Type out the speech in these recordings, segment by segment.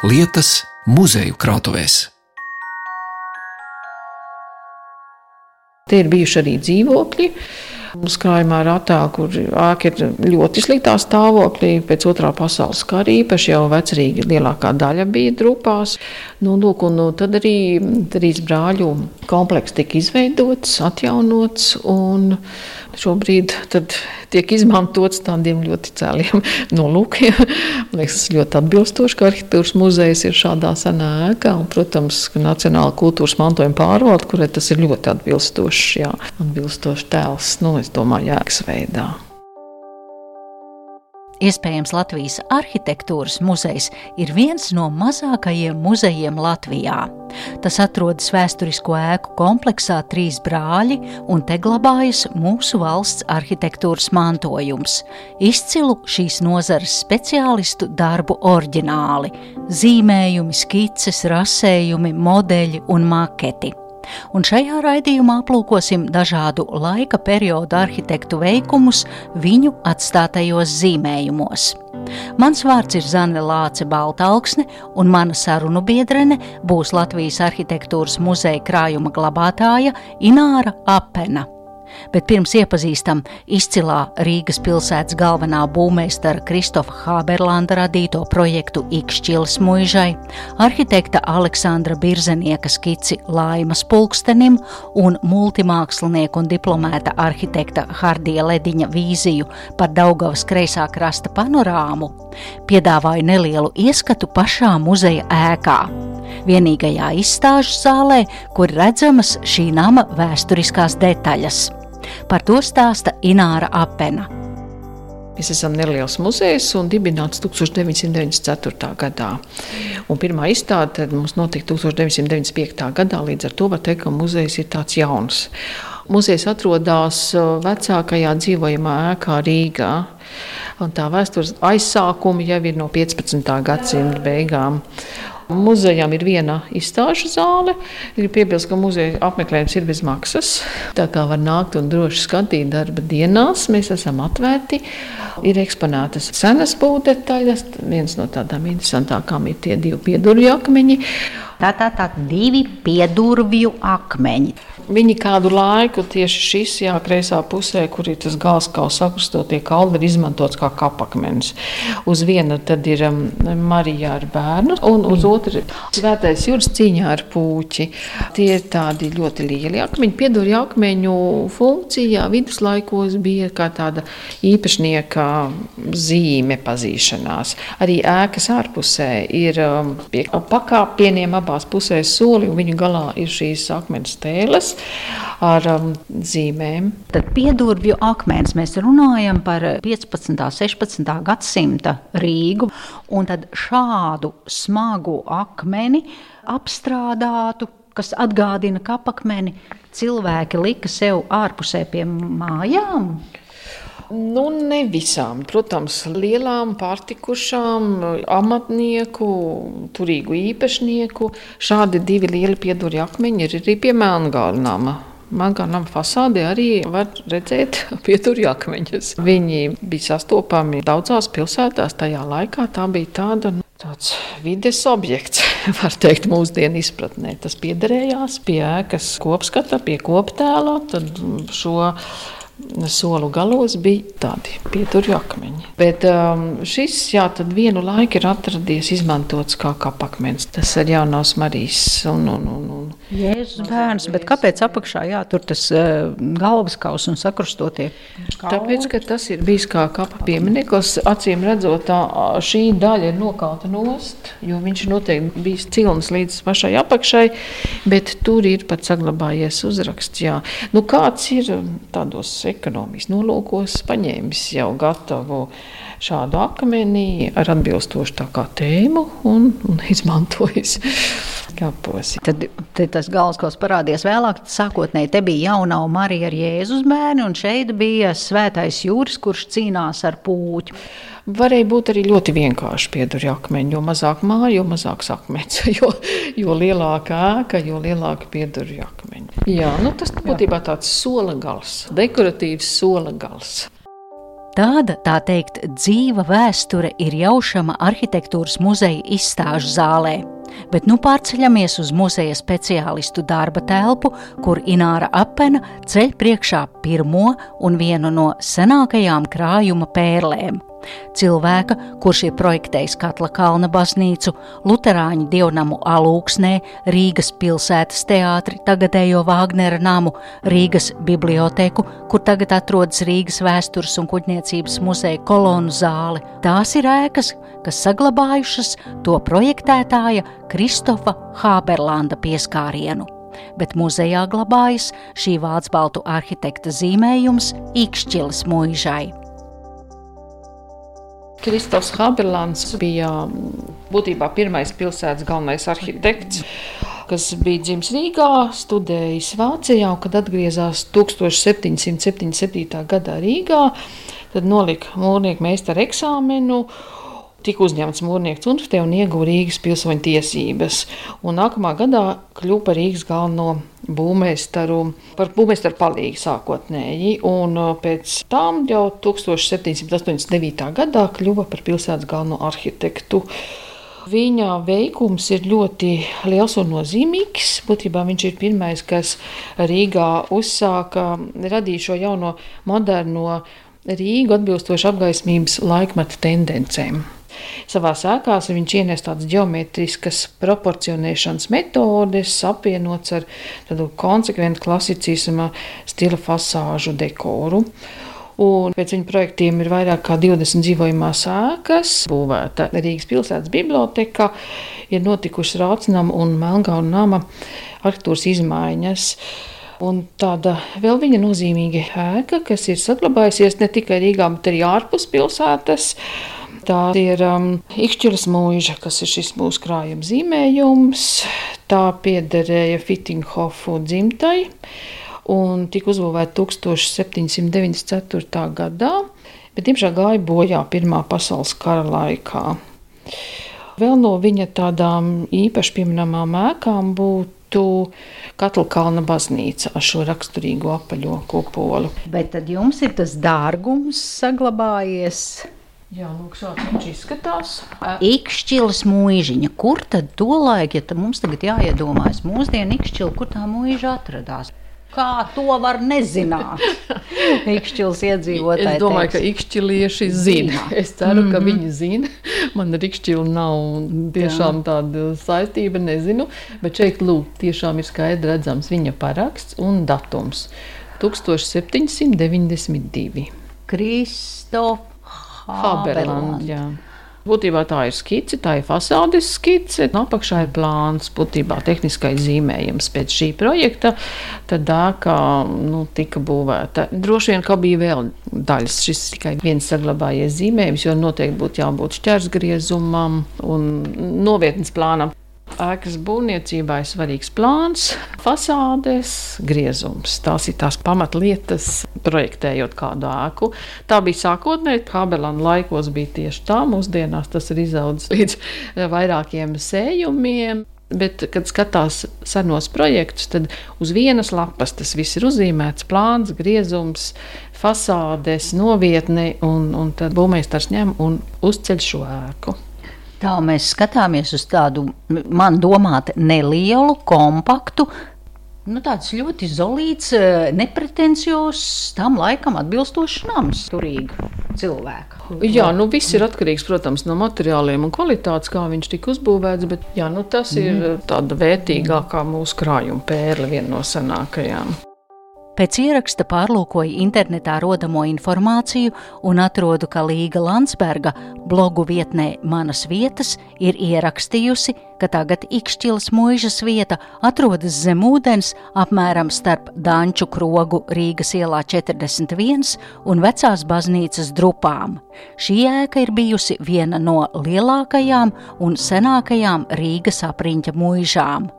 lietas muzeju krātuvēs. Tie ir bijuši arī dzīvokļi. Skrājumā ir attēli, kur ēka ir ļoti sliktā stāvoklī. Pēc otrā pasaules kara īpaši jau vecrīgi lielākā daļa bija drupās. Nu, lūk, un, nu, tad arī trīs brāļu komplekss tika izveidots, atjaunots. Šobrīd tiek izmantots tādiem ļoti cēliem nolūkiem. Liekas, ļoti atbilstoši, ka arhitektūras muzejs ir šādā senā ēkā. Un, protams, ka Nacionāla kultūras mantojuma pārvalde, kurai tas ir ļoti atbilstošs, jā, atbilstošs tēls, nu, es domāju, jēgas veidā. Iespējams, Latvijas arhitektūras muzejs ir viens no mazākajiem muzejiem Latvijā. Tas atrodas vēsturisko ēku kompleksā Trīs brāļi, un te glabājas mūsu valsts arhitektūras mantojums. Izcilu šīs nozares speciālistu darbu oriģināli - zīmējumi, skices, rasējumi, modeļi un maketi un šajā raidījumā aplūkosim dažādu laika periodu arhitektu veikumus viņu atstātajos zīmējumos. Mans vārds ir Zane Lāce Baltāksne, un mana sarunu biedrene būs Latvijas arhitektūras muzeja krājuma glabātāja Ināra Apena. Bet pirms iepazīstam izcilā Rīgas pilsētas galvenā būvmeistara Kristofa Hāberlanda radīto projektu Ikšķilas muižai, arhitekta Aleksandra Birzenieka skici Laimas pulkstenim un multimākslinieku un diplomēta arhitekta Hardija Lediņa vīziju par Daugavas kreisā krasta panorāmu, piedāvāju nelielu ieskatu pašā muzeja ēkā vienīgajā izstāžu zālē, kur redzamas šī nama vēsturiskās detaļas. Par to stāsta Ināra Apena. Mēs esam neliels muzejs un dibināts 1994. gadā. Un pirmā izstāde mums notika 1995. gadā, līdz ar to var teikt, ka muzejs ir tāds jauns. Muzejs atrodas uh, vecākajā dzīvojamā ēkā Rīgā. Un tā vēstures aizsākumi jau ir no 15. gadsimta beigām. Muzejam ir viena izstāžu zāle. Ir piebilst, ka muzeja apmeklējums ir bez maksas. Tā kā var nākt un droši skatīt darba dienās, mēs esam atvērti. Ir eksponētas senas būvdetaļas. Viens no tādām interesantākām ir tie divi piedurju akmeņi. Tā tā tā divi piedurvju akmeņi. Viņi kādu laiku tieši šis, jā, kreisā pusē, kur ir tas galskaus sakrustotie kauli, ir izmantots kā kapakmens. Uz viena tad ir um, Marija ar bērnu, un uz otru svētais jūras cīņā ar pūķi. Tie ir tādi ļoti lieli akmeņi. Piedori akmeņu funkcijā viduslaikos bija kā tāda īpašnieka zīme pazīšanās. Arī ēkas ārpusē ir um, pie pakāpieniem abās pusēs soli, un viņu galā ir šīs akmens tēles ar um, zīmēm. Tad piedurvju akmens mēs runājam par 15. un 16. gadsimta Rīgu, un tad šādu smagu akmeni apstrādātu, kas atgādina kapakmeni, cilvēki lika sev ārpusē pie mājām. Nu, ne visām. Protams, lielām, pārtikušām, amatnieku, turīgu īpašnieku. Šādi divi lieli piedurļu akmeņi ir arī pie Melngāla. Melngāla fasādē arī var redzēt piedurļu akmeņus. Viņi bija sastopami daudzās pilsētās tajā laikā. Tā bija tāda. Nu, tāds vides objekts, var teikt, mūsdienu izpratnē. Tas piederējās pie ēkas kopskata, pie koptēla. Tad šo solu galos bija tādi pieturju akmeņi. Bet um, šis jā, vienu laiku ir atradies izmantots kā kapakmens. Tas ir jaunās Marijas un, un, un, un Jēzus bērns. Bet kāpēc apakšā jā, tur tas uh, galvaskaus un sakrustotie? Kauli? Tāpēc, ka tas ir bijis kā kapa piemineklis. Acīm redzot, tā, šī daļa ir nokauta nost, jo viņš noteikti bijis cilnis līdz pašai apakšai, bet tur ir pat saglabājies uzraksts. Jā. Nu, kāds ir tādos ekonomijas nolūkos paņēmis jau gatavu šādu akmeni ar atbilstošu tēmu un, un izmantojis kapos. Tad, tad tas galvaskos parādījās vēlāk. Sākotnēji te bija jaunā Marija ar Jēzus bērnu, un šeit bija svētais jūras, kurš cīnās ar pūķu. Varēja būt arī ļoti vienkārši piedurļu akmeņi. Jo mazāk māja, jo mazāks akmens. Jo, jo lielāka ēka, jo lielāka piedurļu akmeņi. Jā, nu tas būtībā tāds sola gals, dekoratīvs sola gals. Tāda, tā teikt, dzīva vēsture ir jaušama arhitektūras muzeja izstāžu zālē. Bet nu pārceļamies uz muzeja speciālistu darba telpu, kur Ināra Apena ceļ priekšā pirmo un vienu no senākajām krājuma pērlēm Cilvēka, kurš ir projektējis Katla kalna baznīcu, Lutāņu dievnamu Alūksnē, Rīgas pilsētas teātri, tagadējo Vāgnera namu, Rīgas biblioteku, kur tagad atrodas Rīgas vēstures un kuģniecības muzeja kolonu zāle. Tās ir ēkas, kas saglabājušas to projektētāja Kristofa Hāberlanda pieskārienu bet muzejā glabājas šī vācu baltu arhitekta zīmējums Ikšķilis mūžai. Kristofs Haberlands bija būtībā pirmais pilsētas galvenais arhitekts kas bija dzimis Rīgā, studējis Vācijā, un kad atgriezās 1777. gadā Rīgā, tad nolika mūrnieku meistaru eksāmenu tika uzņemts mūrnieks universitātē un ieguva Rīgas pilsoņu tiesības. Un nākamā gadā kļuva par Rīgas galveno būvmeistaru, par būvmeistaru palīgu sākotnēji. Un uh, pēc tam jau 1789. gadā kļuva par pilsētas galveno arhitektu. Viņa veikums ir ļoti liels un nozīmīgs. Būtībā viņš ir pirmais, kas Rīgā uzsāka, radīja šo jauno moderno Rīgu atbilstoši apgaismības laikmeta tendencēm. Savā sēkās viņš ienes tādas geometriskas proporcionēšanas metodes, apvienots ar tādu konsekventu klasicisma stila fasāžu dekoru. Un pēc viņa projektiem ir vairāk kā 20 dzīvojamās ēkas, būvēta Rīgas pilsētas biblioteka, ir notikušas Rācinama un Melngauna nama arhitektūras izmaiņas. Un tāda vēl viena nozīmīga ēka, kas ir saglabājusies ne tikai Rīgā, bet arī ārpus pilsētas, Tā ir um, Ikšķiras mūža, kas ir šis mūsu krājuma zīmējums. Tā piederēja Fittinghofu dzimtai un tika uzbūvēta 1794. gadā, bet diemžēl gāja bojā Pirmā pasaules kara laikā. Vēl no viņa tādām īpaši pieminamām ēkām būtu Katla kalna baznīca ar šo raksturīgo apaļo kupolu. Bet tad jums ir tas dārgums saglabājies? Jā, lūk, šāds viņš izskatās. Ikšķilas mūžiņa. Kur tad to laik, ja mums tagad jāiedomājas mūsdienu ikšķila, kur tā mūža atradās? Kā to var nezināt? Ikšķils iedzīvotāji. Es domāju, teiks. ka ikšķilieši zina. Es ceru, mm -hmm. ka mhm. viņi zina. Man ar ikšķilu nav tiešām Jā. tāda saistība, nezinu. Bet šeit, lūk, tiešām ir skaidri redzams viņa paraksts un datums. 1792. Kristof Haberland. Būtībā tā ir skice, tā ir fasādes skice. Apakšā ir plāns, būtībā tehniskais zīmējums pēc šī projekta. Tad ēka nu, tika būvēta. Droši vien, ka bija vēl daļas. Šis tikai viens saglabājies zīmējums, jo noteikti būtu jābūt šķērsgriezumam un novietnes plānam. Ēkas būvniecībā ir svarīgs plāns, fasādes, griezums. Tās ir tās pamatlietas, projektējot kādu ēku. Tā bija sākotnēji, Habelāna laikos bija tieši tā. Mūsdienās tas ir izaudzis līdz vairākiem sējumiem. Bet, kad skatās senos projektus, tad uz vienas lapas tas viss ir uzzīmēts, plāns, griezums, fasādes, novietne, un, un tad būvmeistars ņem un uzceļ šo ēku. Tā mēs skatāmies uz tādu man domātu nelielu, kompaktu. Nu, tāds ļoti izolēts, eh, nepretenciozs, tam laikam atbilstošs nams, turīgi cilvēka. Jā, nu viss ir atkarīgs, protams, no materiāliem un kvalitātes, kā viņš tika uzbūvēts, bet jā, nu, tas mm. ir tāda vērtīgākā mūsu krājuma pērle, viena no senākajām. Pēc ieraksta pārlūkoju internetā rodamo informāciju un atrodu, ka Līga Landsberga blogu vietnē Manas vietas ir ierakstījusi, ka tagad Ikšķilas mūžas vieta atrodas zem ūdens apmēram starp Danču krogu Rīgas ielā 41 un vecās baznīcas drupām. Šī ēka ir bijusi viena no lielākajām un senākajām Rīgas apriņķa mūžām.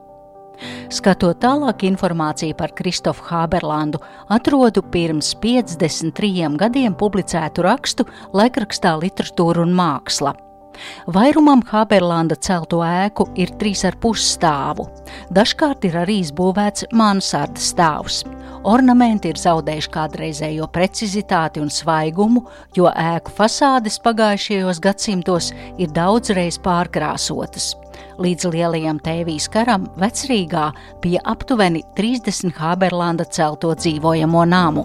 Skatot tālāk informāciju par Kristofu Hāberlandu, atrodu pirms 53 gadiem publicētu rakstu laikrakstā Literatūra un māksla. Vairumam Haberlanda celto ēku ir trīs ar pus stāvu. Dažkārt ir arī izbūvēts mansardas stāvs. Ornamenti ir zaudējuši kādreizējo precizitāti un svaigumu, jo ēku fasādes pagājušajos gadsimtos ir daudzreiz pārkrāsotas. Līdz lielajam tēvijas karam vecrīgā bija aptuveni 30 Haberlanda celto dzīvojamo namu.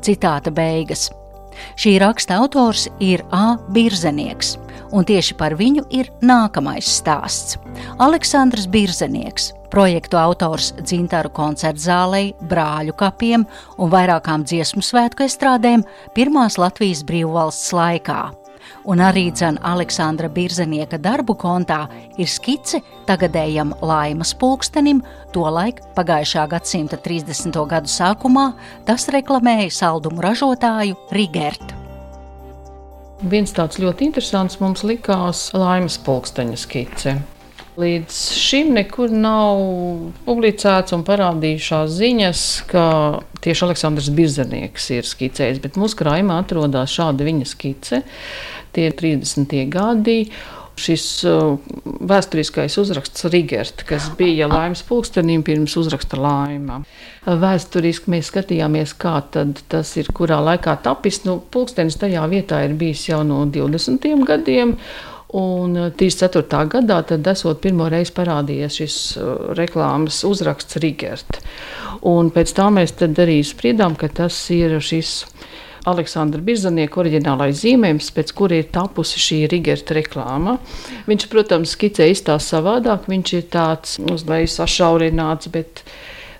Citāta beigas. Šī raksta autors ir A. Birzenieks, un tieši par viņu ir nākamais stāsts. Aleksandrs Birzenieks, projektu autors dzintaru koncertu zālei, brāļu kapiem un vairākām dziesmu svētku estrādēm Pirmās Latvijas brīvvalsts laikā un arī dzēna Aleksandra Birzenieka darbu kontā ir skice tagadējam laimas pulkstenim, tolaik pagājušā gadsimta 30. gadu sākumā tas reklamēja saldumu ražotāju Rigert. Viens tāds ļoti interesants mums likās laimas pulksteņa skice. Līdz šim nekur nav publicēts un parādījušās ziņas, ka tieši Aleksandrs Birzenieks ir skicējis, bet mūsu krājumā atrodas šāda viņa skice tie 30. gadi. Šis uh, vēsturiskais uzraksts Rigert, kas bija laimes pulkstenim pirms uzraksta laima. Vēsturiski mēs skatījāmies, kā tas ir, kurā laikā tapis. Nu, pulkstenis tajā vietā ir bijis jau no 20. gadiem. Un 34. Uh, gadā, tad esot pirmo reizi parādījies šis uh, reklāmas uzraksts Rigert. Un pēc tam mēs arī spriedām, ka tas ir šis Aleksandra Birzanieka oriģinālais zīmējums, pēc kura ir tapusi šī Rigerta reklāma. Viņš, protams, skicē izstāsta savādāk, viņš ir tāds uz leju sašaurināts, bet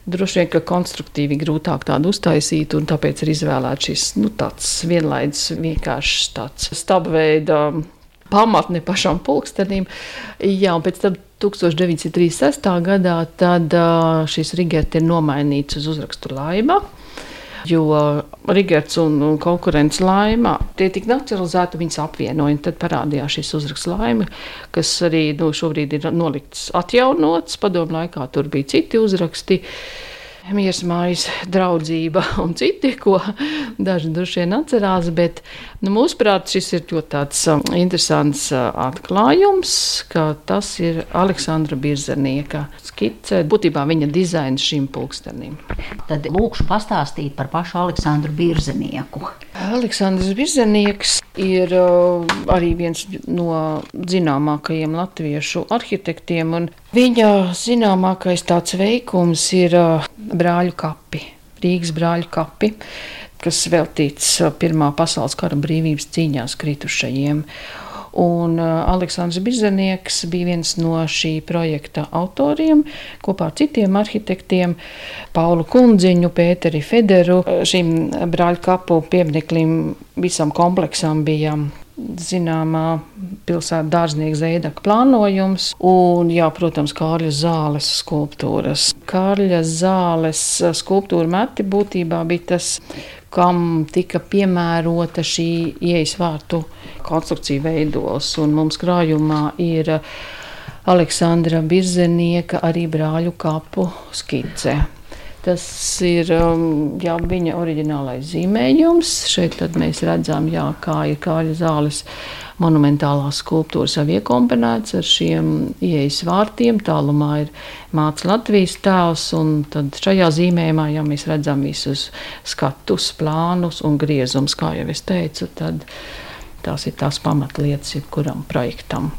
droši vien, ka konstruktīvi grūtāk tādu uztaisīt, un tāpēc ir izvēlēts šis nu, tāds vienlaidis vienkāršs tāds stabveida pamatne pašam pulkstenim. Jā, un pēc tam 1936. gadā tad, šis Rigerts ir nomainīts uz uzrakstu laima jo Rigards un, konkurence laima tie tik nacionalizēti, viņas apvienoja. Tad parādījās šis uzraksts laima, kas arī nu, šobrīd ir nolikts atjaunots. Padomu laikā tur bija citi uzraksti. Mieras mājas, draudzība un citi, ko daži droši vien atcerās. Bet, nu, mūsuprāt, šis ir ļoti um, interesants uh, atklājums, ka tas ir Aleksandra Birzenieka skice, būtībā viņa dizains šim pulkstenim. Tad lūkšu pastāstīt par pašu Aleksandru Birzenieku. Aleksandrs Birzenieks ir uh, arī viens no zināmākajiem latviešu arhitektiem, viņa zināmākais tāds veikums ir uh, brāļu kapi, Rīgas brāļu kapi kas veltīts uh, Pirmā pasaules kara brīvības cīņās kritušajiem. Un uh, Aleksandrs Birzenieks bija viens no šī projekta autoriem kopā ar citiem arhitektiem - Paulu Kundziņu, Pēteri Federu. Šim brāļu kapu piemineklim visam kompleksam bija zināmā pilsētas dārznieka Zēdaka plānojums, un, jā, protams, Kārļa zāles skulptūras. Kārļa zāles skulptūra meti būtībā bija tas kam tika piemērota šī ieejas vārtu konstrukcija veidos. Un mums krājumā ir Aleksandra Birzenieka arī brāļu kapu skice. Tas ir um, jā, viņa oriģinālais zīmējums. Šeit mēs redzam, jā, kā ir kāļa zāles monumentālās skulptūras jau iekombinēts ar šiem ieejas vārtiem. Tālumā ir māca Latvijas tēls, un šajā zīmējumā jau mēs redzam visus skatus, plānus un griezumus, kā jau es teicu. Tad tās ir tās pamatlietas jebkuram projektam.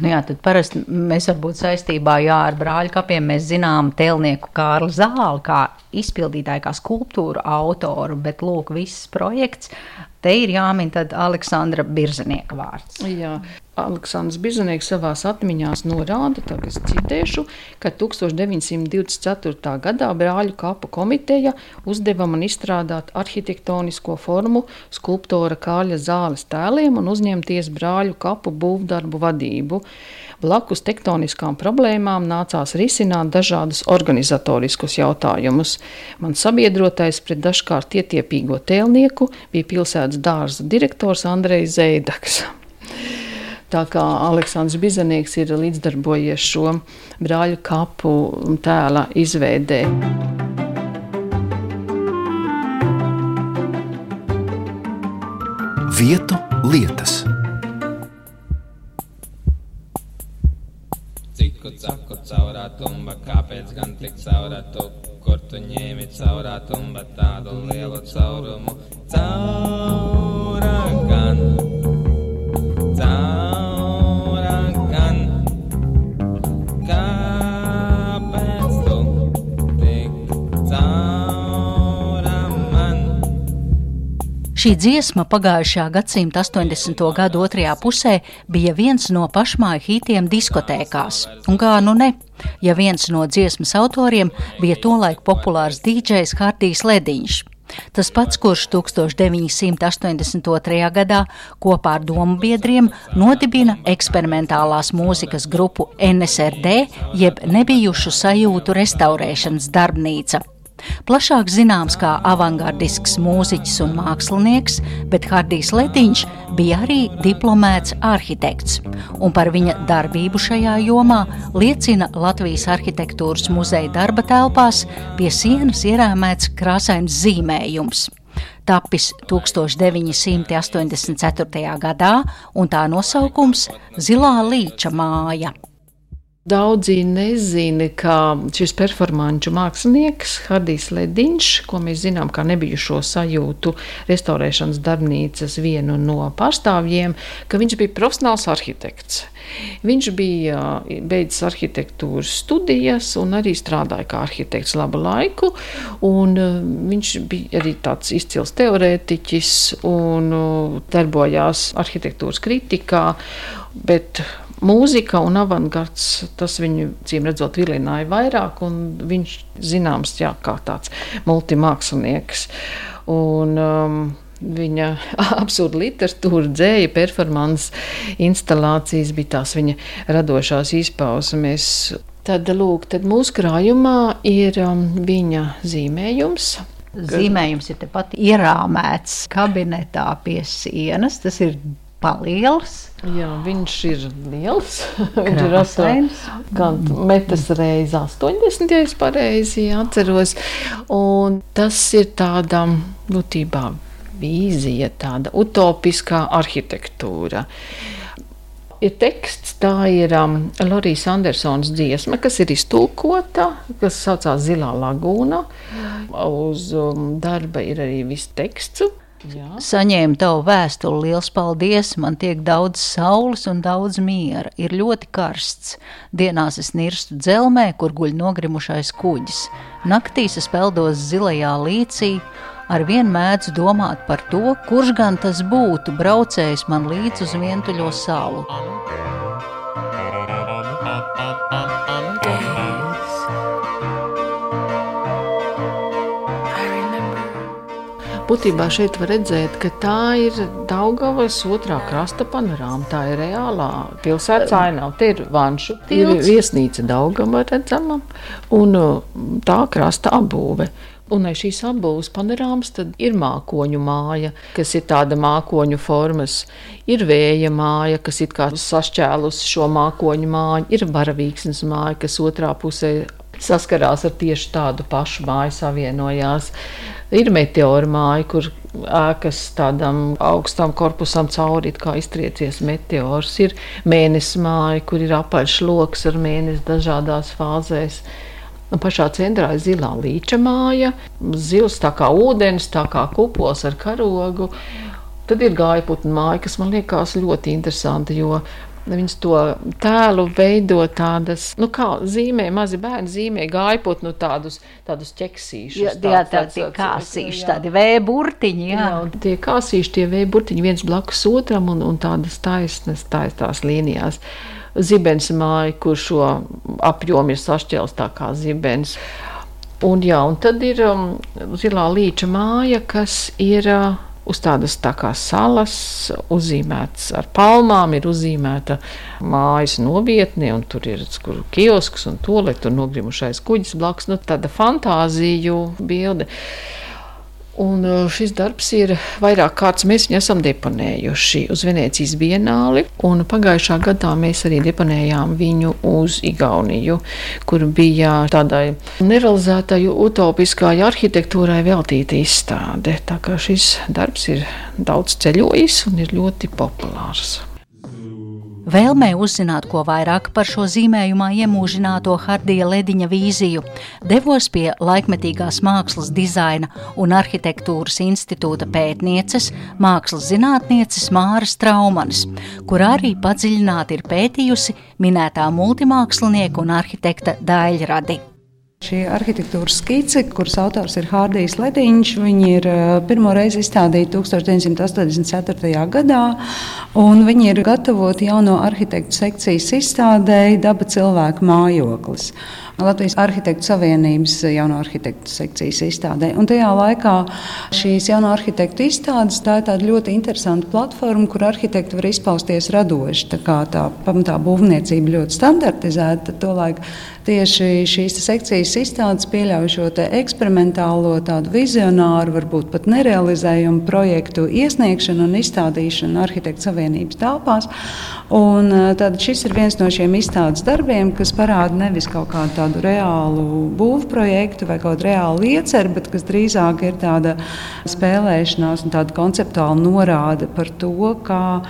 Nu jā, tad parasti mēs varbūt saistībā jā, ar brāļu kapiem mēs zinām telnieku Kārlu Zāli kā izpildītāju, kā skulptūru autoru, bet lūk, viss projekts Te ir jāmin Aleksandra Birzenieka vārds. Jā. Aleksandrs Birzenieks savā atmiņā norāda, es citēšu, ka 1924. gadā brāļu kapu komiteja uzdeva man izstrādāt arhitektonisko formu skulptora Kāļa zāles tēliem un uzņemties brāļu kapu būvdarbu vadību. Blakus tektoniskām problēmām nācās risināt dažādus organizatoriskus jautājumus. Man sabiedrotais pret dažkārt ietiepīgo tēlnieku bija pilsētas dārza direktors Andrejs Zeidaks. Tā kā Aleksandrs Bizanieks ir līdzdarbojies šo brāļu kapu tēla izveidē. Vietu lietas. Ciku caku caurā tumba, kāpēc gan tik caurā tu, kur tu ņēmi caurā tumba tādu lielu caurumu? Caurā gan, Šī dziesma pagājušā gadsimta 80. gadu otrajā pusē bija viens no pašmāju hitiem diskotēkās. Un kā nu ne, ja viens no dziesmas autoriem bija tolaik populārs DJs Hardijs Lediņš. Tas pats, kurš 1982. gadā kopā ar domu biedriem nodibina eksperimentālās mūzikas grupu NSRD, jeb nebijušu sajūtu restaurēšanas darbnīca. Plašāk zināms kā avangardisks mūziķis un mākslinieks, bet Hardijs Letiņš bija arī diplomēts arhitekts, un par viņa darbību šajā jomā liecina Latvijas arhitektūras muzeja darba telpās pie sienas ierāmēts krāsains zīmējums tapis 1984. gadā, un tā nosaukums - Zilā līča māja. Daudzi nezina, ka šis performāņu mākslinieks Hardijs Lediņš, ko mēs zinām kā nebijušo sajūtu restaurēšanas darbnīcas vienu no pārstāvjiem, ka viņš bija profesionāls arhitekts. Viņš bija beidzis arhitektūras studijas un arī strādāja kā arhitekts labu laiku. Viņš bija arī tāds izcils teorētiķis un darbojās arhitektūras kritikā. Bet mūzika un avangards, tas viņu cīm redzot vilināja vairāk, un viņš zināms jā, kā tāds multimākslinieks. Un, um, Viņa absurda literatūra, dzēja, performances, instalācijas bija tās viņa radošās izpausmes. Tad, lūk, tad mūsu krājumā ir um, viņa zīmējums. Zīmējums ir tepat ierāmēts kabinetā pie sienas. Tas ir paliels. Jā, viņš ir liels. viņš ir aptuveni metrs reizes 80, ja es pareizi atceros. Un tas ir tādā būtībā vīzija, tāda utopiskā arhitektūra. Ir teksts, tā ir um, Lorijas Andersons dziesma, kas ir iztulkota, kas saucās Zilā lagūna. Uz um, darba ir arī viss teksts. Jā. Saņēmu tavu vēstuli, liels paldies. Man tiek daudz saules un daudz miera. Ir ļoti karsts. Dienās es nirstu dzelmē, kur guļ nogrimušais kuģis. Naktīs es peldos zilajā līcī. Ar vienu mēdzu domāt par to, kurš gan tas būtu braucējis man līdz uz vientuļo salu. Būtībā šeit var redzēt, ka tā ir Daugavas otrā krasta panorāma. Tā ir reālā pilsētas ainava. Te ir vanšu, ir viesnīca Daugava redzama un uh, tā krasta apbūve. Un aiz šīs apbūves panorāmas ir mākoņu māja, kas ir tāda mākoņu formas. Ir vēja māja, kas ir kā sašķēlus šo mākoņu māju. Ir varavīksnes māja, kas otrā pusē saskarās ar tieši tādu pašu māju savienojās. Ir meteora māja, kur ēkas tādam augstam korpusam cauri kā iztriecies meteors. Ir mēnesis māja, kur ir apaļš lokus ar mēnesi dažādās fāzēs. Un pašā centrā ir zilā līča māja, zils tā kā ūdens, tā kā kupols ar karogu. Tad ir gājputnu māja, kas man liekas ļoti interesanti, jo Viņš to tēlu veido tādas, nu, kā zīmē, mazi bērni zīmē gājput, nu, tādus, tādus ķeksīšus. Jā, jā tādi kāsīši, tādi vēburtiņi, jā. Jā, tie kāsīši, tie vēburtiņi viens blakus otram un, un tādas taisnas, taisnās līnijās. Zibens māja, kur šo apjomu ir sašķēlis tā kā zibens. Un, jā, un tad ir um, zilā līča māja, kas ir uh, uz tādas tā kā salas, uzzīmēts ar palmām, ir uzzīmēta mājas novietne, un tur ir kur kiosks un toaletu un nogrimušais kuģis blakus. Nu, tāda fantāziju bilde. Un uh, šis darbs ir vairāk kārtas, mēs viņu esam deponējuši uz Venecijas bienāli. Pagājušā gadā mēs arī deponējām viņu uz Igauniju, kur bija tādai nerealizētai utopiskai arhitektūrai veltīta izstāde. Tā kā šis darbs ir daudz ceļojis un ir ļoti populārs. Vēlmē uzzināt, ko vairāk par šo zīmējumā iemūžināto Hardija Lediņa vīziju, devos pie laikmetīgās mākslas dizaina un arhitektūras institūta pētnieces, mākslas zinātnieces Māras Traumanis, kur arī padziļināti ir pētījusi minētā multimākslinieka un arhitekta Daļradi. Šī arhitektūras skice, kuras autors ir Hārdijs Lediņš, ir pirmo reizi izstādīti 1984. gadā, viņi ir gatavoti jauno arhitektu sekcijas izstādēji Daba cilvēku mājoklis. Latvijas Arhitektu Savienības jauno arhitektu sekcijas izstādē. Un tajā laikā šīs jauno arhitektu izstādes tā ir tāda ļoti interesanta platforma, kur arhitekti var izpausties radoši. Tā kā tā pamatā būvniecība ļoti standartizēta, tolaik tieši šīs sekcijas izstādes pieļauj šo eksperimentālo, tādu vizionāru, varbūt pat nerealizējumu projektu iesniegšanu un izstādīšanu Arhitektu Savienības telpās. Un, tad šis ir viens no šiem izstādes darbiem, kas parāda nevis kaut kādu tādu reālu būvprojektu vai kādu reālu ieceru, bet kas drīzāk ir tāda spēlēšanās un tāda konceptuāla norāde par to, kā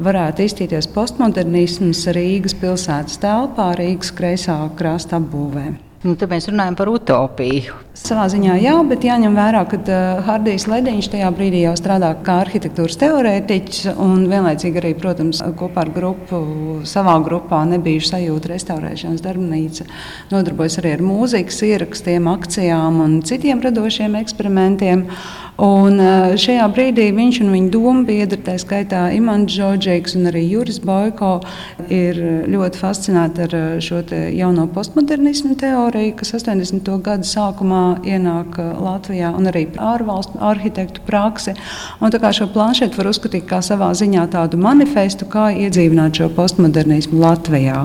varētu izstīties postmodernisms Rīgas pilsētas telpā, Rīgas kreisā krasta apbūvē. Nu, tad mēs runājam par utopiju. Savā ziņā jā, bet jāņem vērā, ka uh, Hardijs Lediņš tajā brīdī jau strādā kā arhitektūras teorētiķis un vienlaicīgi arī, protams, kopā ar grupu savā grupā nebija sajūta restaurēšanas darbnīca. Nodarbojas arī ar mūzikas ierakstiem, akcijām un citiem radošiem eksperimentiem. Un šajā brīdī viņš un viņa domu biedri, tā skaitā Imants Žodžēks un arī Juris Boiko, ir ļoti fascinēti ar šo jauno postmodernismu teoriju, kas 80. gadu sākumā ienāk Latvijā, un arī ārvalstu arhitektu praksi. Un tā kā šo planšetu var uzskatīt kā savā ziņā tādu manifestu, kā iedzīvināt šo postmodernismu Latvijā.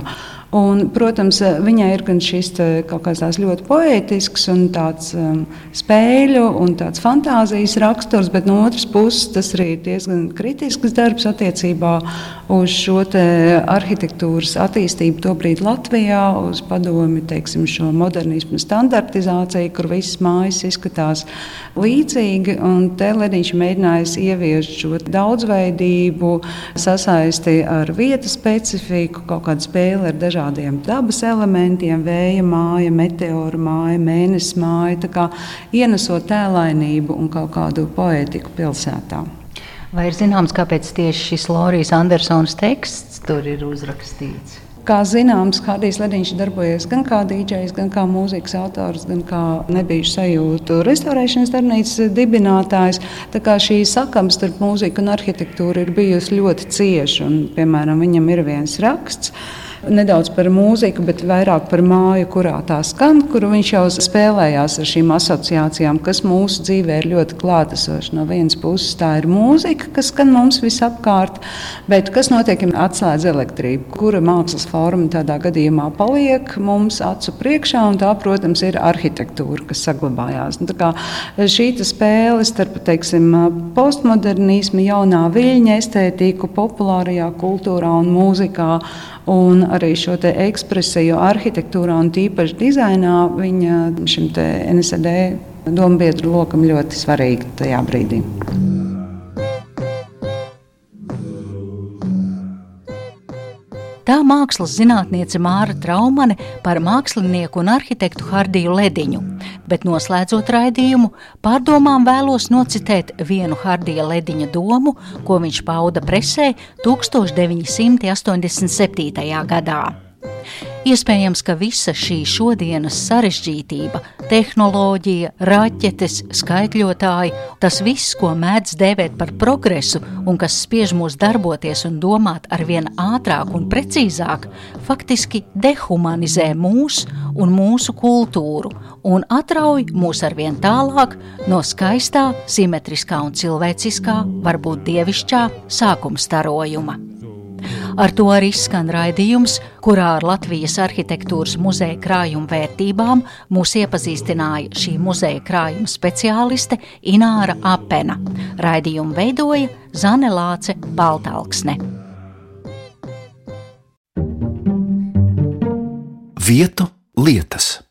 Un, protams, viņai ir gan šis kaut kāds ļoti poētisks un tāds um, spēļu un tāds fantāzijas raksturs, bet no otras puses tas arī ir diezgan kritisks darbs attiecībā uz šo arhitektūras attīstību tobrīd Latvijā, uz padomi teiksim, šo modernismu standartizāciju, kur visas mājas izskatās līdzīgi. Te Lenīčs mēģinājis ieviest šo daudzveidību, sasaisti ar vietas specifiku, kaut kādu spēli ar dažādiem dabas elementiem, vēja māja, meteora māja, mēnesis māja, kā ienesot tēlainību un kaut kādu poētiku pilsētā. Vai ir zināms, kāpēc tieši šis Lorijas Andersons teksts tur ir uzrakstīts? Kā zināms, Hādijs Lediņš darbojas gan kā dīdžejs, gan kā mūzikas autors, gan kā nebija sajūtu restaurēšanas darbnīcas dibinātājs. Tā kā šī sakams starp mūziku un arhitektūru ir bijusi ļoti cieša. Un, piemēram, viņam ir viens raksts nedaudz par mūziku, bet vairāk par māju, kurā tā skan, kur viņš jau spēlējās ar šīm asociācijām, kas mūsu dzīvē ir ļoti klātesoša. No vienas puses tā ir mūzika, kas skan mums visapkārt, bet kas notiek, ja atslēdz elektrību, kura mākslas forma tādā gadījumā paliek mums acu priekšā, un tā, protams, ir arhitektūra, kas saglabājās. Nu, šī spēle starp teiksim, postmodernismu, jaunā viļņa estētiku, populārajā kultūrā un mūzikā Un arī šo ekspresiju arhitektūrā un tīpaši dizainā viņa šim NSD domu biedru lokam ļoti svarīga tajā brīdī. Tā mākslas zinātniece Māra Traumane par mākslinieku un arhitektu Hardiju Lediņu, bet noslēdzot raidījumu, pārdomām vēlos nocitēt vienu Hardija Lediņa domu, ko viņš pauda presē 1987. gadā. Iespējams, ka visa šī šodienas sarežģītība, tehnoloģija, raķetes, skaitļotāji, tas viss, ko mēdz dēvēt par progresu un kas spiež mūs darboties un domāt ar vien ātrāk un precīzāk, faktiski dehumanizē mūs un mūsu kultūru un atrauj mūs ar vien tālāk no skaistā, simetriskā un cilvēciskā, varbūt dievišķā sākuma starojuma. Ar to arī skan raidījums, kurā ar Latvijas arhitektūras muzeja krājuma vērtībām mūs iepazīstināja šī muzeja krājuma speciāliste Ināra Apena. Raidījumu veidoja Zane Lāce Baltalksne. Vietu lietas.